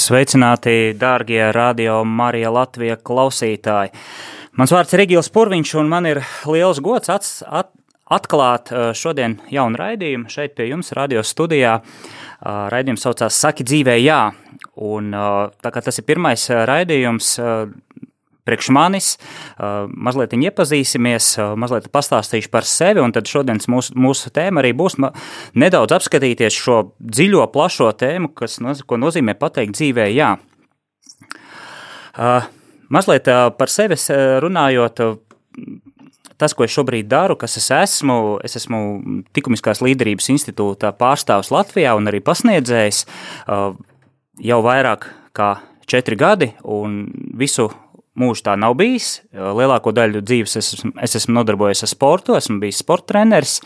Sveicināti, dārgie radio Marija Latvija klausītāji! Mans vārds ir Egils Purviņš, un man ir liels gods ats, at, atklāt uh, šodien jaunu raidījumu šeit pie jums radio studijā. Uh, raidījums saucās Saki dzīvē jā, un uh, tā kā tas ir pirmais raidījums priekš manis. Mazliet iepazīsimies, mazliet pastāstīšu par sevi, tad šodienas mūsu, mūsu tēma arī būs nedaudz apskatīties šo dziļo, plašo tēmu, kas, ko nozīmē pateikt dzīvē jā. Mazliet par sevi runājot, tas, ko es šobrīd daru, kas es esmu, es esmu Tikumiskās līderības institūta pārstāvs Latvijā un arī pasniedzējs jau vairāk kā četri gadi, un visu mūžu tā nav bijis. Lielāko daļu dzīves es, esmu, es esmu nodarbojies ar sportu, esmu bijis sporta treneris.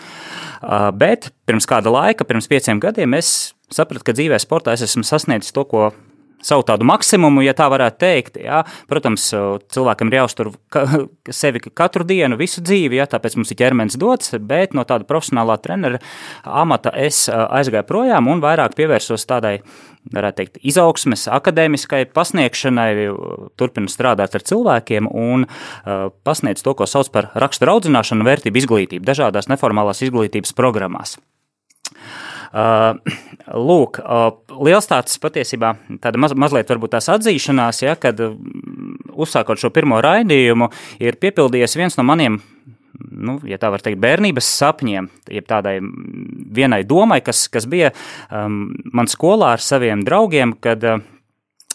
Bet pirms kāda laika, pirms pieciem gadiem, es sapratu, ka dzīvē sportā es esmu sasniedzis to, ko savu tādu maksimumu, ja tā varētu teikt. Jā. Protams, cilvēkam ir jāuztur ka, sevi katru dienu, visu dzīvi, jā, tāpēc mums ir ķermenis dots, bet no tāda profesionālā trenera amata es aizgāju projām un vairāk pievērsos tādai varētu teikt, izaugsmes, akadēmiskai pasniegšanai, turpinu strādāt ar cilvēkiem un uh, pasniedz to, ko sauc par raksturu audzināšanu, vērtību izglītību dažādās neformālās izglītības programmās. Uh, lūk, uh, liels tāds patiesībā tāda maz, mazliet varbūt tās atzīšanās, ja, kad uzsākot šo pirmo raidījumu, ir piepildījies viens no maniem nu, ja tā var teikt, bērnības sapņiem, jeb tādai vienai domai, kas, kas bija um, man skolā ar saviem draugiem, kad, uh,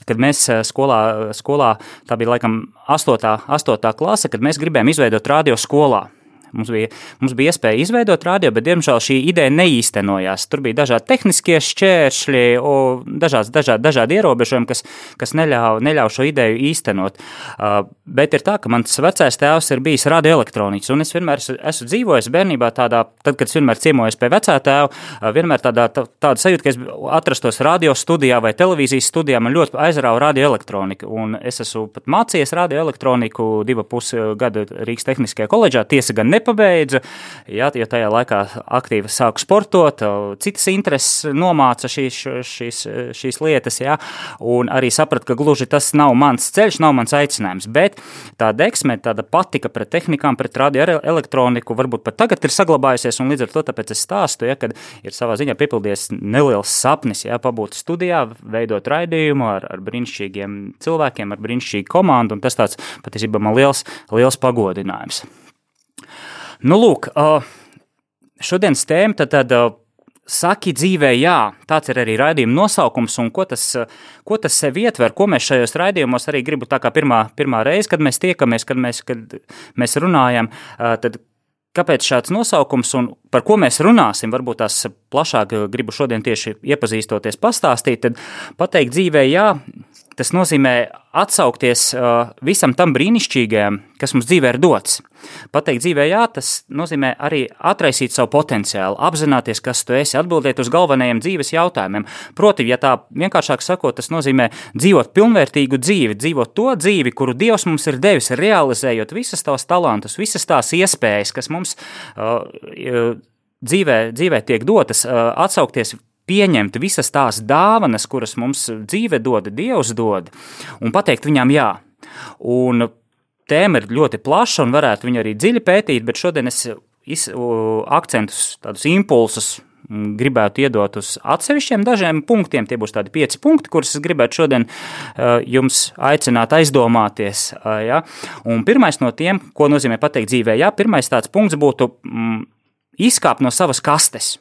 kad mēs skolā, skolā, tā bija laikam 8. 8. klase, kad mēs gribējām izveidot radio skolā. Mums bija, mums bija iespēja izveidot radio, bet, diemžēl, šī ideja neīstenojās. Tur bija dažādi tehniskie šķēršļi, dažādi, dažādi, dažādi ierobežojumi, kas, kas neļāva neļauj šo ideju īstenot. Uh, bet ir tā, ka mans vecais tēvs ir bijis radioelektroniķis, un es vienmēr esmu, esmu dzīvojis bērnībā tādā, tad, kad es vienmēr ciemojos pie vecā tēva, uh, vienmēr tādā, tā, tāda sajūta, ka es atrastos radio studijā vai televīzijas studijā, man ļoti aizrauja radioelektronika, un es esmu pat mācījies radioelektroniku divu pusi gadu Rīgas Tehniskajā koledžā, tiesa gan ne nepabeidza. Jā, ja tajā laikā aktīvi sāku sportot, citas intereses nomāca šīs, šīs, šīs lietas, jā, un arī sapratu, ka gluži tas nav mans ceļš, nav mans aicinājums. Bet tā deksme, tāda patika pret tehnikām, pret radioelektroniku, varbūt pat tagad ir saglabājusies, un līdz ar to tāpēc es stāstu, ja, kad ir savā ziņā piepildījies neliels sapnis, ja, pabūt studijā, veidot raidījumu ar, ar brīnišķīgiem cilvēkiem, ar brīnišķīgu komandu, un tas tāds patiesībā man liels, liels pagodinājums. Nu, lūk, šodienas tēma tad, tad Saki dzīvē, jā, tāds ir arī raidījuma nosaukums, un ko tas, ko tas sev ietver, ko mēs šajos raidījumos arī gribu tā kā pirmā, pirmā reize, kad mēs tiekamies, kad mēs, kad mēs runājam, tad kāpēc šāds nosaukums un par ko mēs runāsim, varbūt tās plašāk gribu šodien tieši iepazīstoties pastāstīt, tad pateikt dzīvē, jā, Tas nozīmē atsaukties uh, visam tam brīnišķīgajam, kas mums dzīvē ir dots. Pateikt dzīvē, jā, tas nozīmē arī atraisīt savu potenciālu, apzināties, kas tu esi, atbildēt uz galvenajiem dzīves jautājumiem. Proti, ja tā vienkāršāk sakot, tas nozīmē dzīvot pilnvērtīgu dzīvi, dzīvot to dzīvi, kuru Dievs mums ir devis, realizējot visas tās talantus, visas tās iespējas, kas mums uh, dzīvē, dzīvē tiek dotas, uh, atsaukties pieņemt visas tās dāvanas, kuras mums dzīve dod, Dievs dod, un pateikt viņām jā. Un tēma ir ļoti plaša un varētu viņu arī dziļi pētīt, bet šodien es iz, akcentus, tādus impulsus gribētu iedot uz atsevišķiem dažiem punktiem. Tie būs tādi pieci punkti, kurus es gribētu šodien uh, jums aicināt aizdomāties. Uh, ja? Un pirmais no tiem, ko nozīmē pateikt dzīvē, ja? pirmais tāds punkts būtu mm, izkāpt no savas kastes.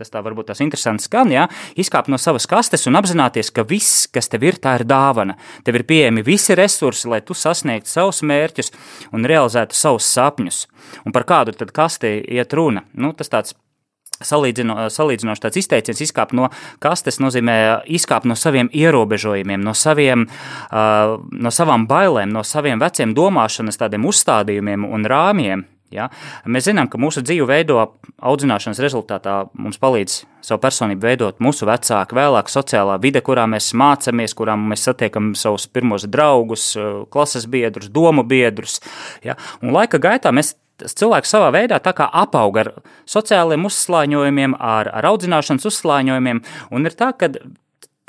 Tas tā varbūt tas interesants skan, jā, izkāpt no savas kastes un apzināties, ka viss, kas tev ir, tā ir dāvana. Tev ir pieejami visi resursi, lai tu sasniegtu savus mērķus un realizētu savus sapņus. Un par kādu tad kastē iet runa? Nu, tas tāds Salīdzino, salīdzinoši tāds izteiciens, izkāpt no kastes, nozīmē izkāpt no saviem ierobežojumiem, no, saviem, uh, no savām bailēm, no saviem veciem domāšanas tādiem uzstādījumiem un rāmjiem. Ja? Mēs zinām, ka mūsu dzīve veido audzināšanas rezultātā mums palīdz savu personību veidot mūsu vecāki, vēlāk sociālā vide, kurā mēs mācāmies, kurā mēs satiekam savus pirmos draugus, klases biedrus, domu biedrus. Ja? Un laika gaitā mēs cilvēks savā veidā apauga ar sociāliem uzslāņojumiem, ar, ar audzināšanas uzslāņojumiem. Un ir tā, ka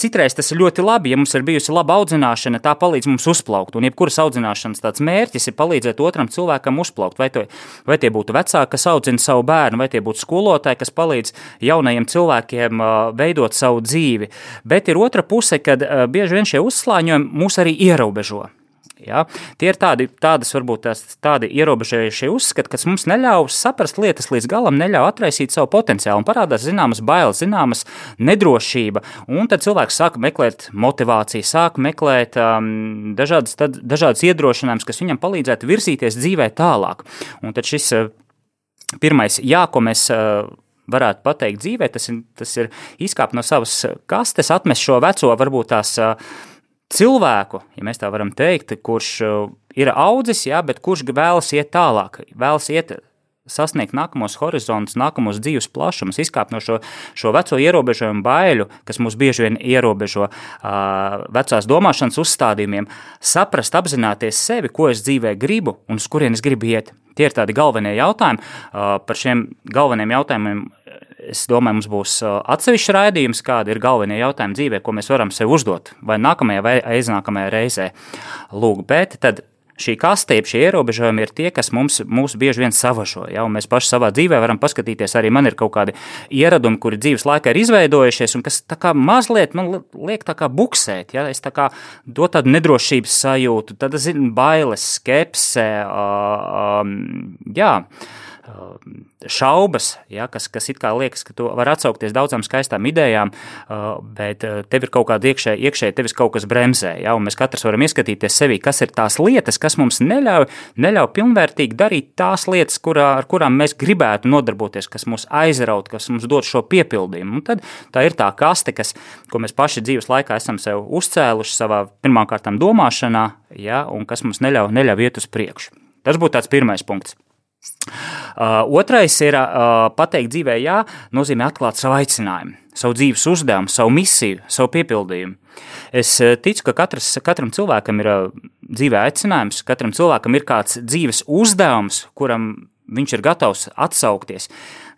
Citreiz tas ir ļoti labi, ja mums ir bijusi laba audzināšana, tā palīdz mums uzplaukt. Un jebkuras audzināšanas tāds mērķis ir palīdzēt otram cilvēkam uzplaukt. Vai, to, vai tie būtu vecāki, kas audzina savu bērnu, vai tie būtu skolotāji, kas palīdz jaunajiem cilvēkiem veidot savu dzīvi. Bet ir otra puse, kad bieži vien šie uzslāņojumi mūs arī ierobežo. Ja? Tie ir tādi, tādas, varbūt tās, tādi ierobežojušie uzskati, kas mums neļauj saprast lietas līdz galam, neļauj atraisīt savu potenciālu un parādās zināmas bailes, zināmas nedrošība. Un tad cilvēks sāk meklēt motivāciju, sāk meklēt um, dažādas, tad, dažādas iedrošinājumus, kas viņam palīdzētu virzīties dzīvē tālāk. Un tad šis uh, pirmais jā, ko mēs. Uh, varētu pateikt dzīvē, tas ir, tas ir izkāpt no savas kastes, atmest šo veco, varbūt tās uh, cilvēku, ja mēs tā varam teikt, kurš uh, ir audzis, jā, bet kurš vēlas iet tālāk, vēlas iet sasniegt nākamos horizontus, nākamos dzīves plašumus, izkāpt no šo, šo veco ierobežojumu baiļu, kas mūs bieži vien ierobežo uh, vecās domāšanas uzstādījumiem, saprast, apzināties sevi, ko es dzīvē gribu un uz kurien es gribu iet. Tie ir tādi galvenie jautājumi. Uh, par šiem galveniem jautājumiem Es domāju, mums būs atsevišķs raidījums, kādi ir galvenie jautājumi dzīvē, ko mēs varam sev uzdot vai nākamajā vai aiznākamajā reizē. Lūk, bet tad šī kastība, šie ierobežojumi ir tie, kas mums, mūs bieži vien savažo. Ja? Mēs paši savā dzīvē varam paskatīties, arī man ir kaut kādi ieradumi, kuri dzīves laikā ir izveidojušies, un kas mazliet man liek buksēt. Ja? Es tā kā dod tādu nedrošības sajūtu, tad zinu, bailes, skepse. Uh, um, jā šaubas, ja, kas, kas it kā liekas, ka tu vari atsaukties daudzām skaistām idejām, bet tev ir kaut kāda iekšēji, iekšēji tevis kaut kas bremzē. Ja, mēs katrs varam ieskatīties sevī, kas ir tās lietas, kas mums neļauj, neļauj pilnvērtīgi darīt tās lietas, kurā, ar kurām mēs gribētu nodarboties, kas mūs aizraut, kas mums dod šo piepildījumu. Un tad tā ir tā kaste, kas, ko mēs paši dzīves laikā esam sev uzcēluši savā pirmkārt domāšanā, ja, un kas mums neļauj, neļauj iet uz priekšu. Tas būtu tāds pirmais punkts. Uh, otrais ir uh, pateikt dzīvē, jā, nozīmē atklāt savu aicinājumu, savu dzīves uzdevumu, savu misiju, savu piepildījumu. Es ticu, ka katrs, katram cilvēkam ir uh, dzīvē aicinājums, katram cilvēkam ir kāds dzīves uzdevums, kuram viņš ir gatavs atsaukties.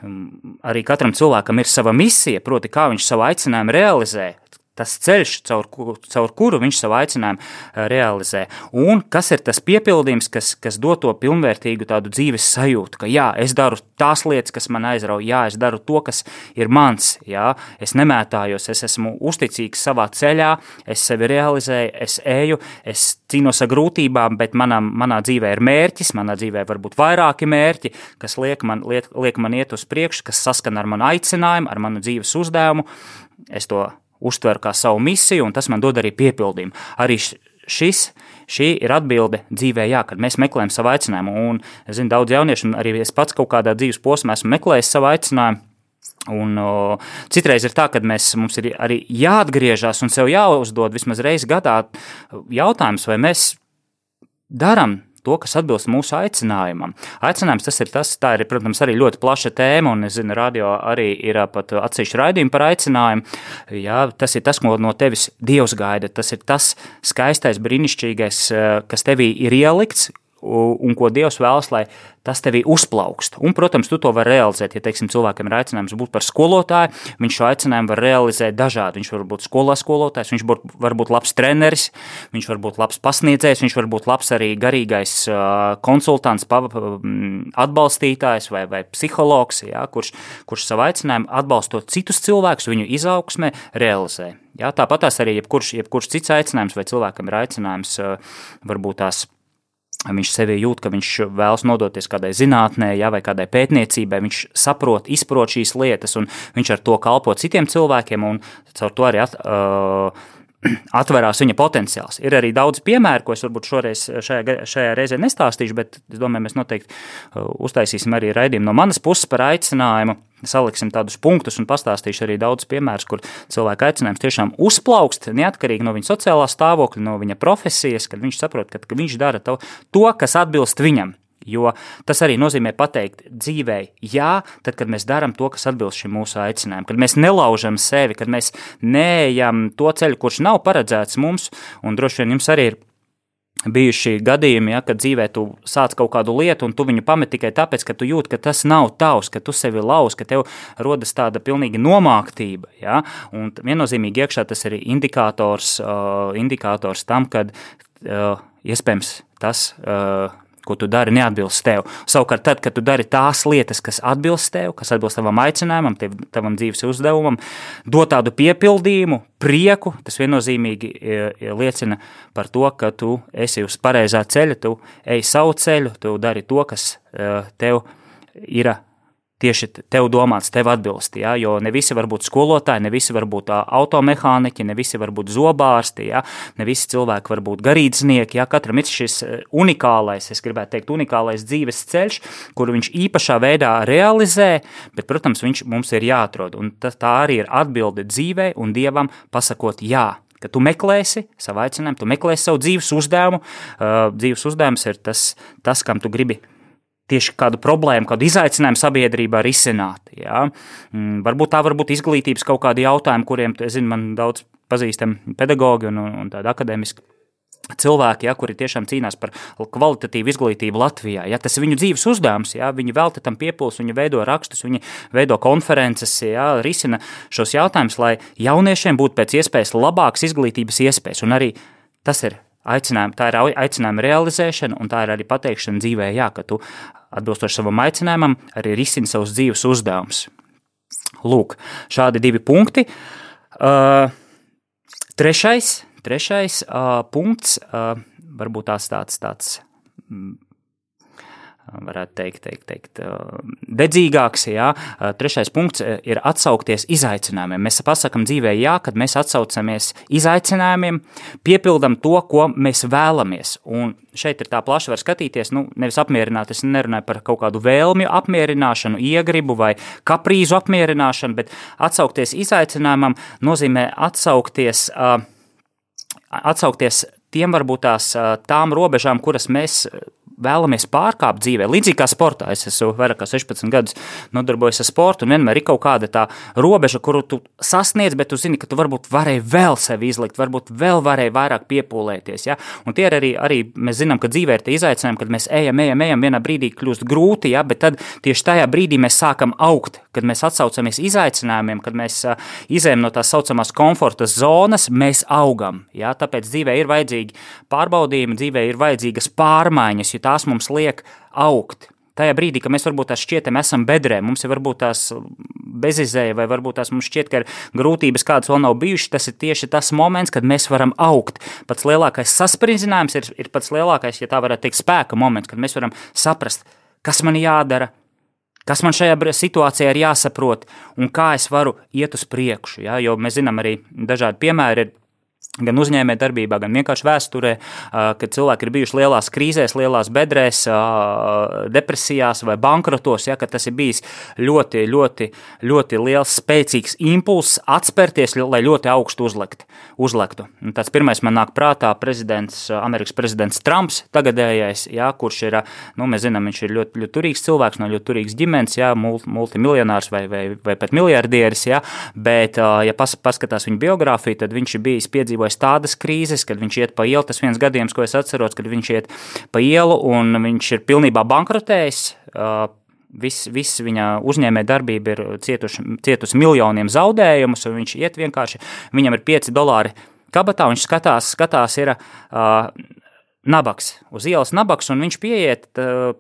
Um, arī katram cilvēkam ir sava misija, proti, kā viņš savu aicinājumu realizē, tas ceļš, caur, caur kuru viņš savu aicinājumu eh, realizē. Un kas ir tas piepildījums, kas, kas dod to pilnvērtīgu tādu dzīves sajūtu, ka jā, es daru tās lietas, kas man aizrauja, jā, es daru to, kas ir mans, jā, es nemētājos, es esmu uzticīgs savā ceļā, es sevi realizēju, es eju, es cīnos ar grūtībām, bet manā, manā dzīvē ir mērķis, manā dzīvē var būt vairāki mērķi, kas liek man, liek, liek man iet uz priekšu, kas saskan ar manu aicinājumu, ar manu dzīves uzdevumu. Es to uztver kā savu misiju, un tas man dod arī piepildījumu. Arī šis, šī ir atbilde dzīvē, jā, kad mēs meklējam savu aicinājumu. Un es zinu, daudz jauniešu, un arī es pats kaut kādā dzīves posmā esmu meklējis savu aicinājumu. Un, o, citreiz ir tā, ka mēs, mums ir arī jāatgriežas un sev jāuzdod vismaz reizi gadā jautājums, vai mēs darām to, kas atbilst mūsu aicinājumam. Aicinājums tas ir tas, tā ir, protams, arī ļoti plaša tēma, un es zinu, radio arī ir pat atsevišķi raidījumi par aicinājumu. Jā, tas ir tas, ko no tevis Dievs gaida. Tas ir tas skaistais, brīnišķīgais, kas tevī ir ielikts, un ko Dievs vēlas, lai tas tevī uzplaukst. Un, protams, tu to vari realizēt. Ja teiksim, cilvēkam ir aicinājums būt par skolotāju, viņš šo aicinājumu var realizēt dažādi. Viņš var būt skolā skolotājs, viņš var būt labs treneris, viņš var būt labs pasniedzējs, viņš var būt labs arī garīgais konsultants, atbalstītājs vai, vai psihologs, ja, kurš, kurš savu aicinājumu atbalstot citus cilvēkus, viņu izaugsmē, realizē. Ja, tāpat arī jebkurš, jebkurš cits aicinājums vai cilvēkam ir aicinājums varbūt tās Viņš sevi jūt, ka viņš vēlas nodoties kādai zinātnē, ja, vai kādai pētniecībai. Viņš saprot, izprot šīs lietas, un viņš ar to kalpo citiem cilvēkiem, un caur to arī at, uh, atverās viņa potenciāls. Ir arī daudz piemēru, ko es varbūt šoreiz šajā, šajā reizē nestāstīšu, bet es domāju, mēs noteikti uh, uztaisīsim arī raidījumu no manas puses par aicinājumu. Saliksim tādus punktus un pastāstīšu arī daudz piemērus, kur cilvēka aicinājums tiešām uzplaukst neatkarīgi no viņa sociālā stāvokļa, no viņa profesijas, kad viņš saprot, ka, ka viņš dara to, to, kas atbilst viņam. Jo tas arī nozīmē pateikt dzīvē, jā, tad, kad mēs darām to, kas atbilst šim mūsu aicinājumam, kad mēs nelaužam sevi, kad mēs neejam to ceļu, kurš nav paredzēts mums, un droši vien jums arī ir bijuši gadījumi, ja, kad dzīvē tu sāc kaut kādu lietu, un tu viņu pamet tikai tāpēc, ka tu jūti, ka tas nav tavs, ka tu sevi lauz, ka tev rodas tāda pilnīga nomāktība. Ja, un viennozīmīgi iekšā tas ir indikators, uh, indikators tam, kad uh, iespējams tas. Uh, ko tu dari, neatbilst tev. Savukārt, tad, kad tu dari tās lietas, kas atbilst tev, kas atbilst tavam aicinājumam, tev, tavam dzīves uzdevumam, dod tādu piepildījumu, prieku, tas viennozīmīgi e, e, liecina par to, ka tu esi uz pareizā ceļa, tu ej savu ceļu, tu dari to, kas e, tev ir tieši tev domāts, tev atbilst. Ja? Jo ne visi var būt skolotāji, ne visi var būt automehāniķi, ne visi var būt zobārsti, ja? ne visi cilvēki var būt garīdznieki. Ja? Katram ir šis unikālais, es gribētu teikt, unikālais dzīves ceļš, kuru viņš īpašā veidā realizē, bet, protams, viņš mums ir jāatrod. Un tā arī ir atbilde dzīvei un dievam pasakot jā ka tu meklēsi savu aicinājumu, tu meklēsi savu dzīves uzdevumu. Uh, dzīves uzdevums ir tas, tas kam tu gribi tieši kādu problēmu, kādu izaicinājumu sabiedrībā risināt. Ja? Mm, varbūt tā var būt izglītības kaut kādi jautājumi, kuriem, zinu, man daudz pazīstami pedagogi un, un tādi akadēmiski cilvēki, ja, kuri tiešām cīnās par kvalitatīvu izglītību Latvijā. Ja, tas ir viņu dzīves uzdevums, ja, viņi velta tam piepūles, viņi veido rakstus, viņi veido konferences, ja, risina šos jautājumus, lai jauniešiem būtu pēc iespējas labākas izglītības iespējas. Un arī tas ir aicinājuma, tā ir aicinājuma realizēšana, un tā ir arī pateikšana dzīvē, jā, ka tu atbilstoši savam aicinājumam arī risini savus dzīves uzdevumus. Lūk, šādi divi punkti. Uh, trešais, trešais uh, punkts, uh, varbūt tās tāds, tāds mm, varētu teikt, teikt, teikt dedzīgāks. Jā. Trešais punkts ir atsaukties izaicinājumiem. Mēs pasakām dzīvē, jā, kad mēs atsaucamies izaicinājumiem, piepildam to, ko mēs vēlamies. Un šeit ir tā plaši var skatīties, nu, nevis apmierināt, es nerunāju par kaut kādu vēlmju apmierināšanu, iegribu vai kaprīzu apmierināšanu, bet atsaukties izaicinājumam nozīmē atsaukties. Atsaukties tiem varbūt tās tām robežām, kuras mēs vēlamies pārkāpt dzīvē. Līdzīgi kā sportā, es esmu vairāk kā 16 gadus nodarbojies ar sportu, un vienmēr ir kaut kāda tā robeža, kuru tu sasniedz, bet tu zini, ka tu varbūt varēji vēl sevi izlikt, varbūt vēl varēji vairāk piepūlēties. Ja? Un tie ir arī, arī, mēs zinām, ka dzīvē ir tie izaicinājumi, kad mēs ejam, ejam, ejam, vienā brīdī kļūst grūti, ja? bet tad tieši tajā brīdī mēs sākam augt, kad mēs atsaucamies izaicinājumiem, kad mēs izējam no tās saucamās komforta zonas, mēs augam. Ja? Tāpēc dzīvē ir vajadzīgi pārbaudījumi, dzīvē ir vajadzīgas pārmaiņas, jo tās mums liek augt. Tajā brīdī, kad mēs varbūt tās šķietam, esam bedrē, mums ir varbūt tās bezizēja, vai varbūt tās mums šķiet, ka grūtības, kādas vēl nav bijušas, tas ir tieši tas moments, kad mēs varam augt. Pats lielākais saspringzinājums ir, ir pats lielākais, ja tā varētu teikt, spēka moments, kad mēs varam saprast, kas man jādara, kas man šajā situācijā ir jāsaprot un kā es varu iet uz priekšu. Ja? Jo mēs zinām arī dažādi piemēri. Ir, gan uzņēmējdarbībā, gan vienkārši vēsturē, kad cilvēki ir bijuši lielās krīzēs, lielās bedrēs, depresijās vai bankrotos, ja, tas ir bijis ļoti, ļoti, ļoti liels, spēcīgs impulss atspērties, lai ļoti augstu uzlekt, uzlektu. Un tāds pirmais man nāk prātā prezidents, Amerikas prezidents Trumps, tagadējais, ja, kurš ir, nu, mēs zinām, viņš ir ļoti, ļoti turīgs cilvēks, no ļoti turīgas ģimenes, ja, multimiljonārs vai, vai, vai pat miljardieris, ja, bet, ja pas, paskatās viņa biogrāfiju, tad viņš ir bijis piedzīvojis piedzīvojis tādas krīzes, kad viņš iet pa ielu. Tas viens gadījums, ko es atceros, kad viņš iet pa ielu un viņš ir pilnībā bankrotējis. Viss vis viņa uzņēmē darbība ir cietuši, cietusi miljoniem zaudējumus, un viņš iet vienkārši, viņam ir 5 dolāri kabatā, viņš skatās, skatās ir uh, nabaks, uz ielas nabaks, un viņš pieiet,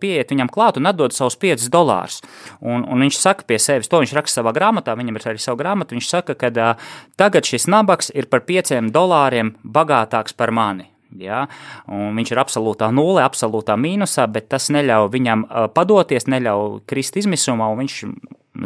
pieiet viņam klāt un atdod savus 5 dolārus. Un, un viņš saka pie sevis, to viņš raksta savā grāmatā, viņam ir arī sava grāmata, viņš saka, ka uh, tagad šis nabaks ir par 5 dolāriem bagātāks par mani. Ja? Viņš ir absolūtā nulle, absolūtā mīnusā, bet tas neļauj viņam uh, padoties, neļauj krist izmisumā, viņš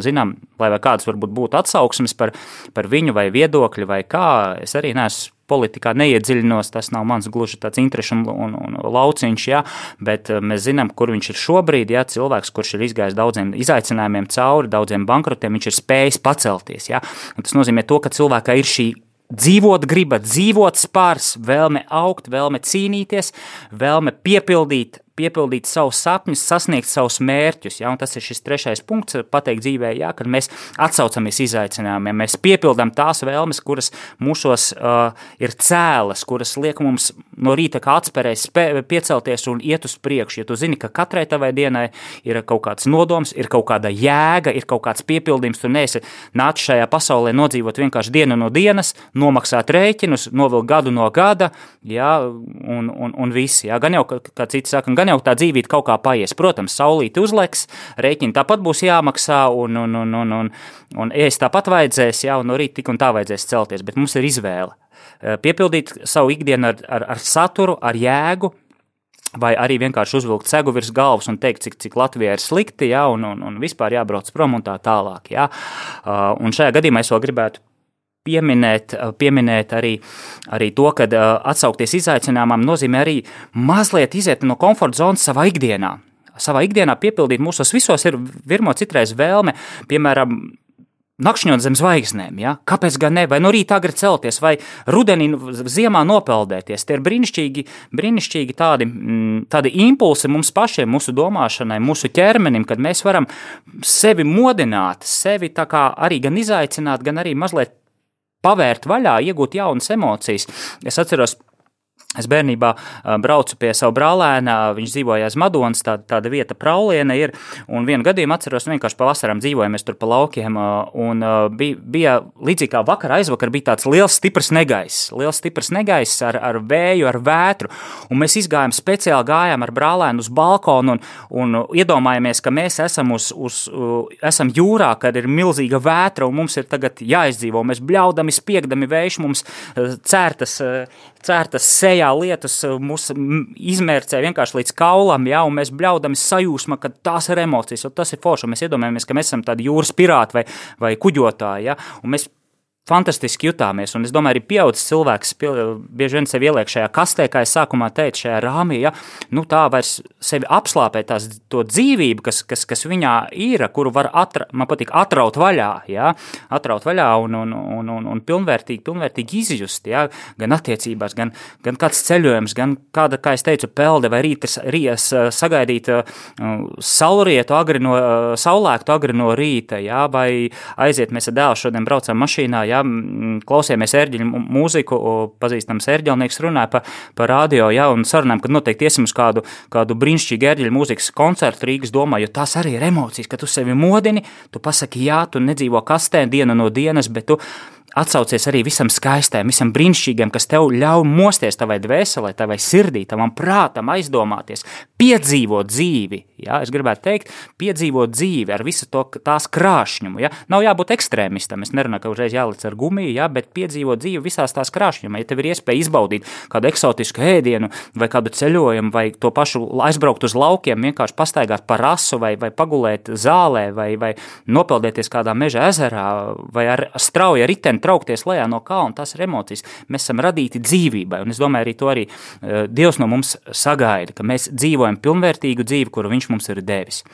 zinām, lai kādas varbūt būtu atsauksmes par, par viņu vai viedokļu vai kā, es arī neesmu politikā neiedziļinos, tas nav mans gluži tāds interešu un, un, un lauciņš, jā, bet mēs zinām, kur viņš ir šobrīd, jā, cilvēks, kurš ir izgājis daudziem izaicinājumiem cauri, daudziem bankrotiem, viņš ir spējis pacelties, jā, tas nozīmē to, ka cilvēkā ir šī dzīvot griba, dzīvot spārs, vēlme augt, vēlme cīnīties, vēlme piepildīt piepildīt savus sapņus, sasniegt savus mērķus. Ja? Un tas ir šis trešais punkts, pateikt dzīvē, ja? kad mēs atsaucamies izaicinājumiem, mēs piepildām tās vēlmes, kuras mūsos uh, ir cēlas, kuras liek mums no rīta kā atspērēs piecelties un iet uz priekšu. Ja tu zini, ka katrai tavai dienai ir kaut kāds nodoms, ir kaut kāda jēga, ir kaut kāds piepildījums, tu neesi nācis šajā pasaulē nodzīvot vienkārši dienu no dienas, nomaksāt rēķinus, novilkt gadu no gada, ja? un, un, un viss. Ja? Gan jau, kā citi saka, gan jau tā dzīvība kaut kā paies. Protams, saulīti uzliks, rēķini tāpat būs jāmaksā, un, un, un, un, un, un ēst tāpat vajadzēs, jā, un no rīta tik un tā vajadzēs celties, bet mums ir izvēle. Eh, piepildīt savu ikdienu ar, ar, ar saturu, ar jēgu, vai arī vienkārši uzvilkt segu virs galvas un teikt, cik, cik Latvijā ir slikti, ja, un, un, un vispār jābrauc prom un tā tālāk. Ja. Uh, un šajā gadījumā es vēl gribētu pieminēt, eh, pieminēt arī, arī to, ka uh, atsaukties izaicinājumam nozīmē arī mazliet iziet no komforta zonas savā ikdienā. Savā ikdienā piepildīt mūsos visos ir virmo citreiz vēlme, piemēram, nakšņot zem zvaigznēm. Ja? Kāpēc gan ne? Vai no rīta agri celties, vai rudenī, ziemā nopeldēties? Tie ir brīnišķīgi, brīnišķīgi tādi, mm, tādi impulsi mums pašiem, mūsu domāšanai, mūsu ķermenim, kad mēs varam sevi modināt, sevi arī gan izaicināt, gan arī mazliet pavērt vaļā, iegūt jaunas emocijas. Es atceros, Es bērnībā braucu pie sava brālēna, viņš dzīvoja aiz Madonas, tā, tāda vieta, Prauliena ir. Un vienu gadījumu atceros, vienkārši pavasarām dzīvojām tur pa laukiem. Un bija, bija līdzīgi kā vakar, aizvakar bija tāds liels, stiprs negaiss, liels, stiprs negaiss ar, ar vēju, ar vētru. Un mēs izgājām speciāli, gājām ar brālēnu uz balkonu un, un iedomājāmies, ka mēs esam, uz, uz, esam jūrā, kad ir milzīga vētra un mums ir tagad jāizdzīvo. Mēs bļaudami, spiegdami vējš mums cērtas, cērtas sejas lejā lietas eh, mūs izmērcē vienkārši līdz kaulam, ja, un mēs bļaudam sajūsma, ka tās ir emocijas, un tas ir forši. Mēs iedomājamies, ka mēs esam tādi jūras pirāti vai, vai kuģotāji, ja, un mēs fantastiski jutāmies. Un es domāju, arī pieaugušs cilvēks pie, bieži vien sevi ieliek šajā kastē, kā es sākumā teicu, šajā rāmī. Ja? Nu, tā vairs sevi apslāpē tās, to dzīvību, kas, kas, kas viņā ir, kuru var atra, patīk atraut vaļā, ja? atraut vaļā un, un, un, un, un pilnvērtīgi, pilnvērtīgi izjust, ja? gan attiecībās, gan, gan kāds ceļojums, gan kāda, kā es teicu, pelde vai rītas, rītas sagaidīt uh, saulrietu agri no, uh, saulēktu agri no rīta, ja? vai aiziet, mēs ar dēlu šodien braucam mašīnā, ja? Klausījāmies ērģeļu mūziku, pazīstams ērģelnieks runāja pa, pa radio, ja, un sarunājām, ka noteikti iesim uz kādu, kādu brīnišķīgu ērģeļu mūzikas koncertu Rīgas domā, jo tās arī ir emocijas, ka tu sevi modini, tu pasaki jā, tu nedzīvo kastē dienu no dienas, bet tu atsaucies arī visam skaistam, visam brīnišķīgam, kas tev ļauj mosties tavai dvēselē, tavai sirdī, tavam prātam, aizdomāties, piedzīvot dzīvi. Ja? Es gribētu teikt, piedzīvot dzīvi ar visu to tās krāšņumu. Ja? Nav jābūt ekstrēmistam, es nerunāju, ka uzreiz jālic ar gumiju, ja? bet piedzīvot dzīvi visās tās krāšņumā. Ja tev ir iespēja izbaudīt kādu eksotisku ēdienu, vai kādu ceļojumu, vai to pašu aizbraukt uz laukiem, vienkārši pastaigāt pa rasu, vai, vai pagulēt zālē, vai, vai nopeldēties kādā meža ezerā, vai ar strauju riteni traukties lejā no kalna, tas ir emocijas. Mēs esam radīti dzīvībai, un es domāju, arī to arī uh, Dievs no mums sagaida, ka mēs dzīvojam pilnvērtīgu dzīvi, kuru Viņš mums ir devis.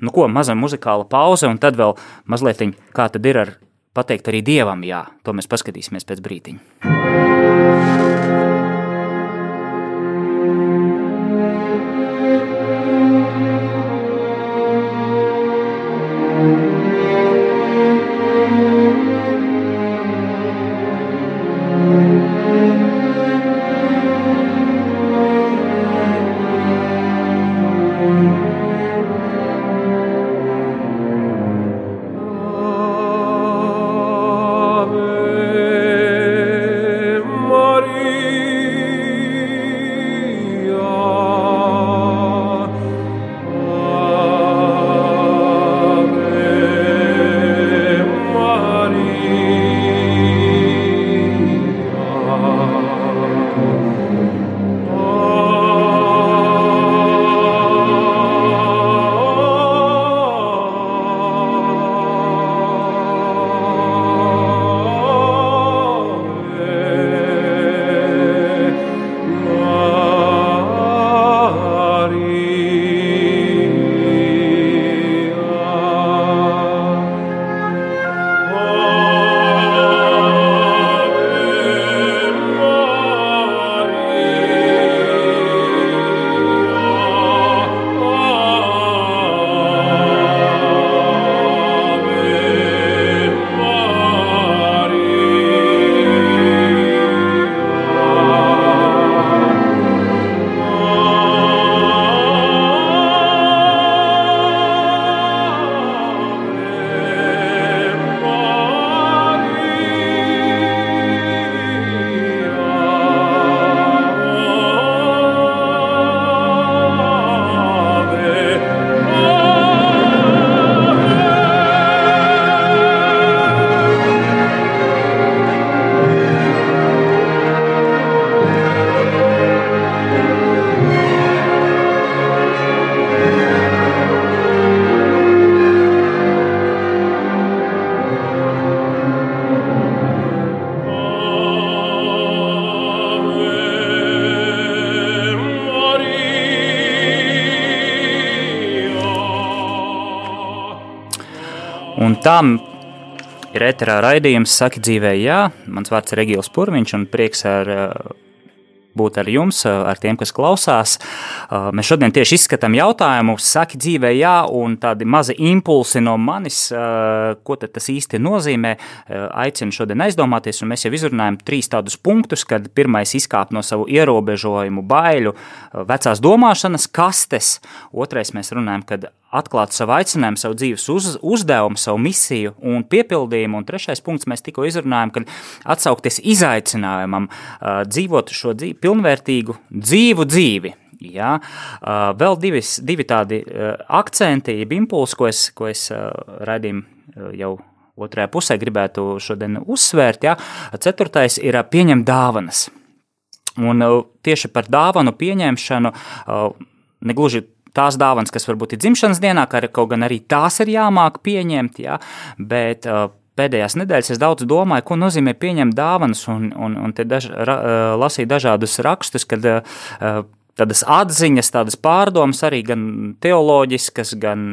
Nu, ko, maza muzikāla pauze, un tad vēl mazliet kā tad ir ar pateikt arī Dievam, jā, to mēs paskatīsimies pēc brītiņa. Tām ir ēterā raidījums Saki dzīvē, jā. Mans vārds ir Egils Purviņš un prieks ar būt ar jums, ar tiem, kas klausās. Mēs šodien tieši izskatām jautājumu, saki dzīvē, jā, un tādi mazi impulsi no manis, ko tas īsti nozīmē. Aicinu šodien aizdomāties, un mēs jau izrunājam trīs tādus punktus, kad pirmais izkāp no savu ierobežojumu, baiļu, vecās domāšanas kastes, otrais mēs runājam, kad atklāt savu aicinājumu, savu dzīves uz, uzdevumu, savu misiju un piepildījumu. Un trešais punkts, mēs tikko izrunājām, kad atsaukties izaicinājumam, uh, dzīvot šo dzīvi, pilnvērtīgu dzīvu dzīvi. Ja? Uh, vēl divis, divi tādi uh, akcenti, jeb impulsi, ko es, ko es raidījumu jau otrajā pusē gribētu šodien uzsvērt. Ja? Ceturtais ir pieņemt dāvanas. Un tieši par dāvanu pieņemšanu negluži tās dāvanas, kas varbūt ir dzimšanas dienā, kā kaut gan arī tās ir jāmāk pieņemt, jā, bet uh, pēdējās nedēļas es daudz domāju, ko nozīmē pieņemt dāvanas, un, un, un te daž, ra, uh, lasīju dažādus rakstus, kad uh, tādas atziņas, tādas pārdomas arī gan teoloģiskas, gan,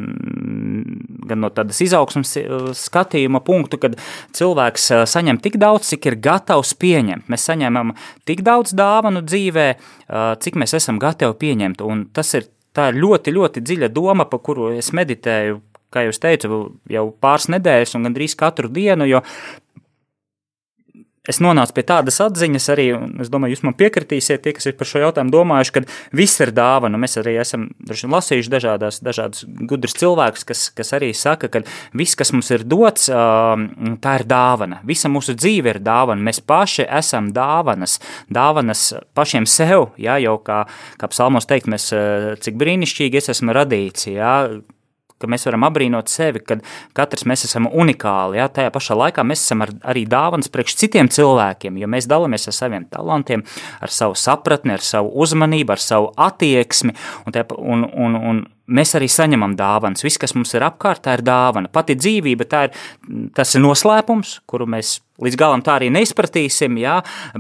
gan no tādas izaugsmas skatījuma punktu, kad cilvēks saņem tik daudz, cik ir gatavs pieņemt. Mēs saņemam tik daudz dāvanu dzīvē, cik mēs esam gatavi pieņemt, un tas ir tā ir ļoti, ļoti dziļa doma, par kuru es meditēju, kā jau teicu, jau pāris nedēļas un gandrīz katru dienu, jo es nonācu pie tādas atziņas arī, un es domāju, jūs man piekritīsiet, tie, kas ir par šo jautājumu domājuši, ka viss ir dāvana. Mēs arī esam lasījuši dažādas, dažādas gudras cilvēkus, kas, kas arī saka, ka viss, kas mums ir dots, tā ir dāvana. Visa mūsu dzīve ir dāvana. Mēs paši esam dāvanas, dāvanas pašiem sev, jā, jau kā, kā psalmos teikt, mēs, cik brīnišķīgi es esmu radīts, jā, ka mēs varam apbrīnot sevi, ka katrs mēs esam unikāli. Ja? Tajā pašā laikā mēs esam ar, arī dāvāns priekš citiem cilvēkiem, jo mēs dalāmies ar saviem talantiem, ar savu sapratni, ar savu uzmanību, ar savu attieksmi. Un, te, un, un, un mēs arī saņemam dāvanas. Viss, kas mums ir apkārt, tā ir dāvana. Pati dzīvība, ir, tas ir noslēpums, kuru mēs līdz galam tā arī neizpratīsim, jā,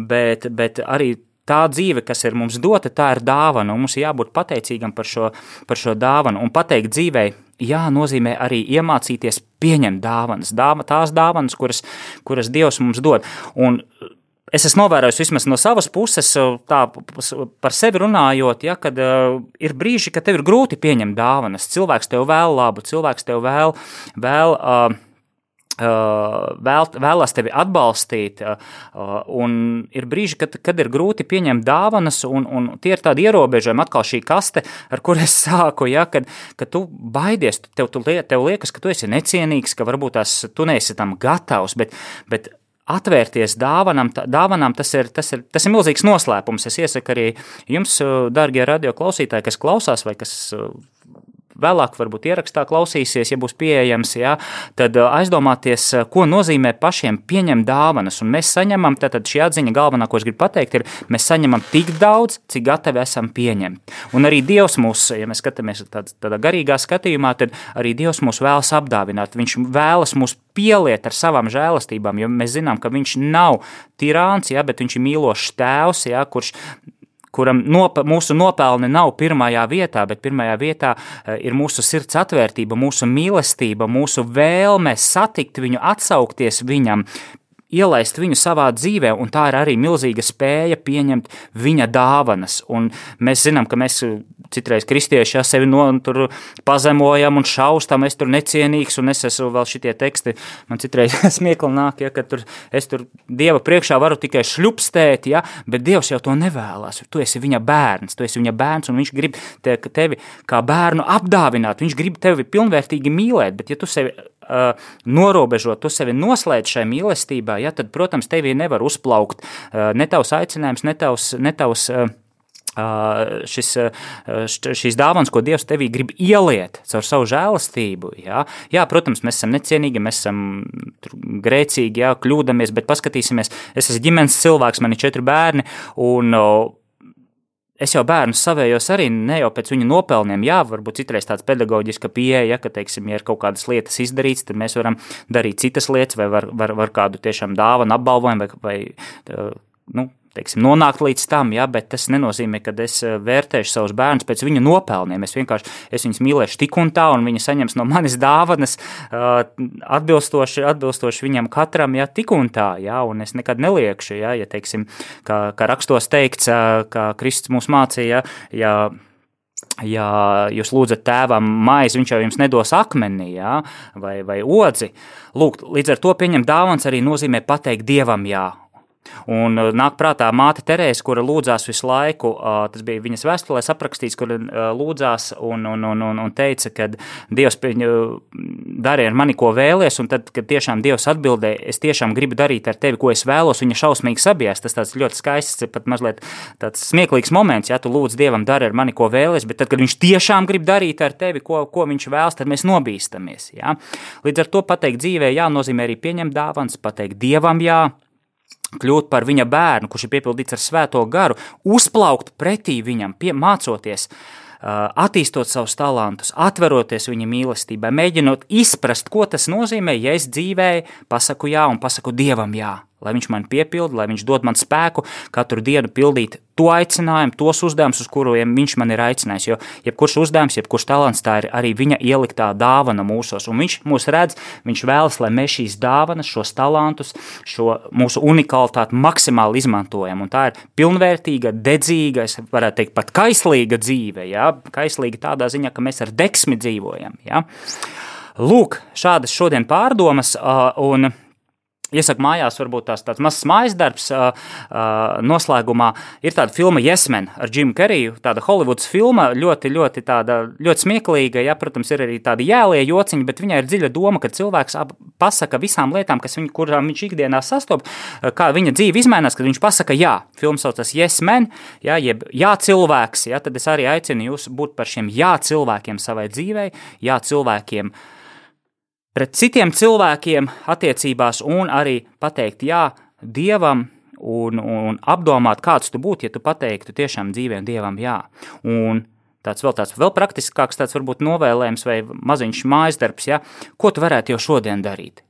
bet, bet arī tā dzīve, kas ir mums dota, tā ir dāvana, mums ir jābūt pateicīgam par šo, par šo dāvanu. Un pateikt dzīvei, jā, nozīmē arī iemācīties pieņemt dāvanas, dāva, tās dāvanas, kuras, kuras Dievs mums dod. Un es esmu novērojis vismaz no savas puses, tā par sevi runājot, ja, kad uh, ir brīži, kad tev ir grūti pieņemt dāvanas. Cilvēks tev vēl labu, cilvēks tev vēl. vēl uh, vēl, vēlas tevi atbalstīt, un ir brīži, kad, kad ir grūti pieņemt dāvanas, un, un tie ir tādi ierobežojumi, atkal šī kaste, ar kur es sāku, ja, kad, kad tu baidies, tev, tu, tev liekas, ka tu esi necienīgs, ka varbūt tās tu neesi tam gatavs, bet, bet atvērties dāvanam, dāvanām, tas ir, tas, ir, tas ir milzīgs noslēpums. Es iesaku arī jums, darbie radio klausītāji, kas klausās vai kas vēlāk varbūt ierakstā klausīsies, ja būs pieejams, ja, tad aizdomāties, ko nozīmē pašiem pieņemt dāvanas. Un mēs saņemam, tad šī atziņa galvenā, ko es gribu pateikt, ir, mēs saņemam tik daudz, cik gatavi esam pieņemt. Un arī Dievs mūs, ja mēs skatāmies tādā, tādā garīgā skatījumā, tad arī Dievs mūs vēlas apdāvināt. Viņš vēlas mūs pieliet ar savām žēlastībām, jo mēs zinām, ka viņš nav tirāns, ja, bet viņš ir mīlošs tēvs, ja, kurš kuram nopa, mūsu nopelni nav pirmajā vietā, bet pirmajā vietā eh, ir mūsu sirds atvērtība, mūsu mīlestība, mūsu vēlme satikt viņu, atsaukties viņam, ielaist viņu savā dzīvē, un tā ir arī milzīga spēja pieņemt viņa dāvanas. Un mēs zinām, ka mēs citreiz kristieši ja, sevi no, pazemojam un šaustam, es tur necienīgs, un es esmu vēl šitie teksti, man citreiz smiekli nāk, ja, ka tur, es tur Dieva priekšā varu tikai šļupstēt, ja, bet Dievs jau to nevēlas. Tu esi viņa bērns, tu esi viņa bērns, un viņš grib te, tevi kā bērnu apdāvināt, viņš grib tevi pilnvērtīgi mīlēt, bet ja tu sevi uh, norobežot, tu sevi noslēdz šai mīlestībā, ja, tad, protams, tevī nevar uzplaukt. Uh, ne tavs aicinājums, ne tavs, ne tavs uh, šis, šīs dāvāns, ko Dievs tevī grib ieliet caur savu žēlastību. Jā, jā protams, mēs esam necienīgi, mēs esam grēcīgi, jā, kļūdāmies, bet paskatīsimies, es esmu ģimenes cilvēks, man ir četri bērni, un es jau bērnus savējos arī ne jau pēc viņu nopelniem, jā, varbūt citreiz tāds pedagoģiska pieeja, ja, ka, teiksim, ja ir kaut kādas lietas izdarīts, tad mēs varam darīt citas lietas, vai var, var, var kādu tiešām dāvanu apbalvojumu, vai, vai nu, teiksim, nonākt līdz tam, ja, bet tas nenozīmē, ka es eh, vērtēšu savus bērnus pēc viņa nopelniem. Es vienkārši es viņus mīlēšu tik un tā, un viņi saņems no manis dāvanas uh, atbilstoši, atbilstoši viņam katram, ja tik un tā, ja, un es nekad neliekšu, ja, ja teiksim, kā, kā rakstos teikts, uh, kā Kristus mūs mācīja, ja, ja jūs lūdzat tēvam maizi, viņš jau jums nedos akmenī ja, vai, vai odzi. Lūk, līdz ar to pieņemt dāvāns arī nozīmē pateikt dievam jā Un uh, nāk prātā māte Terēze, kura lūdzās visu laiku, uh, tas bija viņas vēstulēs aprakstīts, kur uh, lūdzās un, un, un, un, un teica, ka Dievs darīja ar mani, ko vēlies, un tad, kad tiešām Dievs atbildēja, es tiešām gribu darīt ar tevi, ko es vēlos, viņa šausmīgi sabijās. Tas tāds ļoti skaists, pat mazliet tāds smieklīgs moments, ja tu lūdz Dievam dari ar mani, ko vēlies, bet tad, kad viņš tiešām grib darīt ar tevi, ko, ko viņš vēlas, tad mēs nobīstamies. Ja? Līdz ar to pateikt dzīvē jā, nozīmē arī pieņemt dāvans, pateikt Dievam jā, kļūt par viņa bērnu, kurš ir piepildīts ar svēto garu, uzplaukt pretī viņam, pie, mācoties, attīstot savus talantus, atveroties viņa mīlestībai, mēģinot izprast, ko tas nozīmē, ja es dzīvē pasaku jā un pasaku dievam jā lai viņš man piepilda, lai viņš dod man spēku katru dienu pildīt to aicinājumu, tos uzdevumus, uz kuriem viņš man ir aicinājis. Jo jebkurš uzdevums, jebkurš talants, tā ir arī viņa ieliktā dāvana mūsos. Un viņš mūs redz, viņš vēlas, lai mēs šīs dāvanas, šos talantus, šo mūsu unikalitāti maksimāli izmantojam. Un tā ir pilnvērtīga, dedzīga, es varētu teikt, pat kaislīga dzīve. Ja? Kaislīga tādā ziņā, ka mēs ar deksmi dzīvojam. Ja? Lūk, šādas šodien pārdomas. Un Iesaku mājās, varbūt tās tāds mazs mājas darbs. Uh, uh, noslēgumā ir tāda filma Yesmen ar Jimu Keriju. Tāda Hollywoods filma, ļoti, ļoti, tāda, ļoti smieklīga. Ja, protams, ir arī tādi jēlie jociņi, bet viņai ir dziļa doma, ka cilvēks pasaka visām lietām, kas viņu, kurām viņš ikdienā sastopas, kā viņa dzīve izmainās, kad viņš pasaka jā. Filma saucas Yesmen, ja, jeb jā cilvēks. Ja, tad es arī aicinu jūs būt par šiem jā cilvēkiem savai dzīvei, jā cilvēkiem pret citiem cilvēkiem attiecībās un arī pateikt jā Dievam un, un apdomāt, kāds tu būtu, ja tu pateiktu tiešām dzīvēm Dievam jā. Un tāds vēl tāds vēl praktiskāks, tāds varbūt novēlējums vai maziņš mājas darbs, ja? ko tu varētu jau šodien darīt?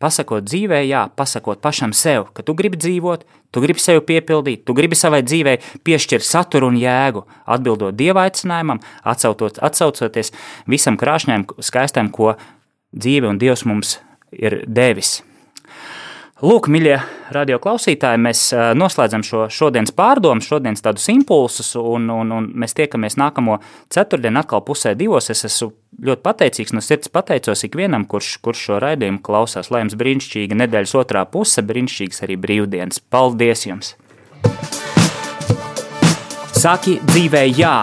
Pasakot dzīvē, jā, pasakot pašam sev, ka tu gribi dzīvot, tu gribi sevi piepildīt, tu gribi savai dzīvei piešķirt saturu un jēgu, atbildot dieva aicinājumam, atsaucoties visam krāšņajam, skaistam, ko dzīve un Dievs mums ir devis. Lūk, mīļie radioklausītāji, mēs noslēdzam šo šodienas pārdomu, šodienas tādus impulsus, un, un, un mēs tiekamies nākamo ceturtdienu atkal pusē divos. Es esmu ļoti pateicīgs, no sirds pateicos ikvienam, kurš, kurš šo raidījumu klausās. Lai jums brīnišķīga nedēļas otrā puse, brīnišķīgas arī brīvdienas. Paldies jums! Saki dzīvē jā!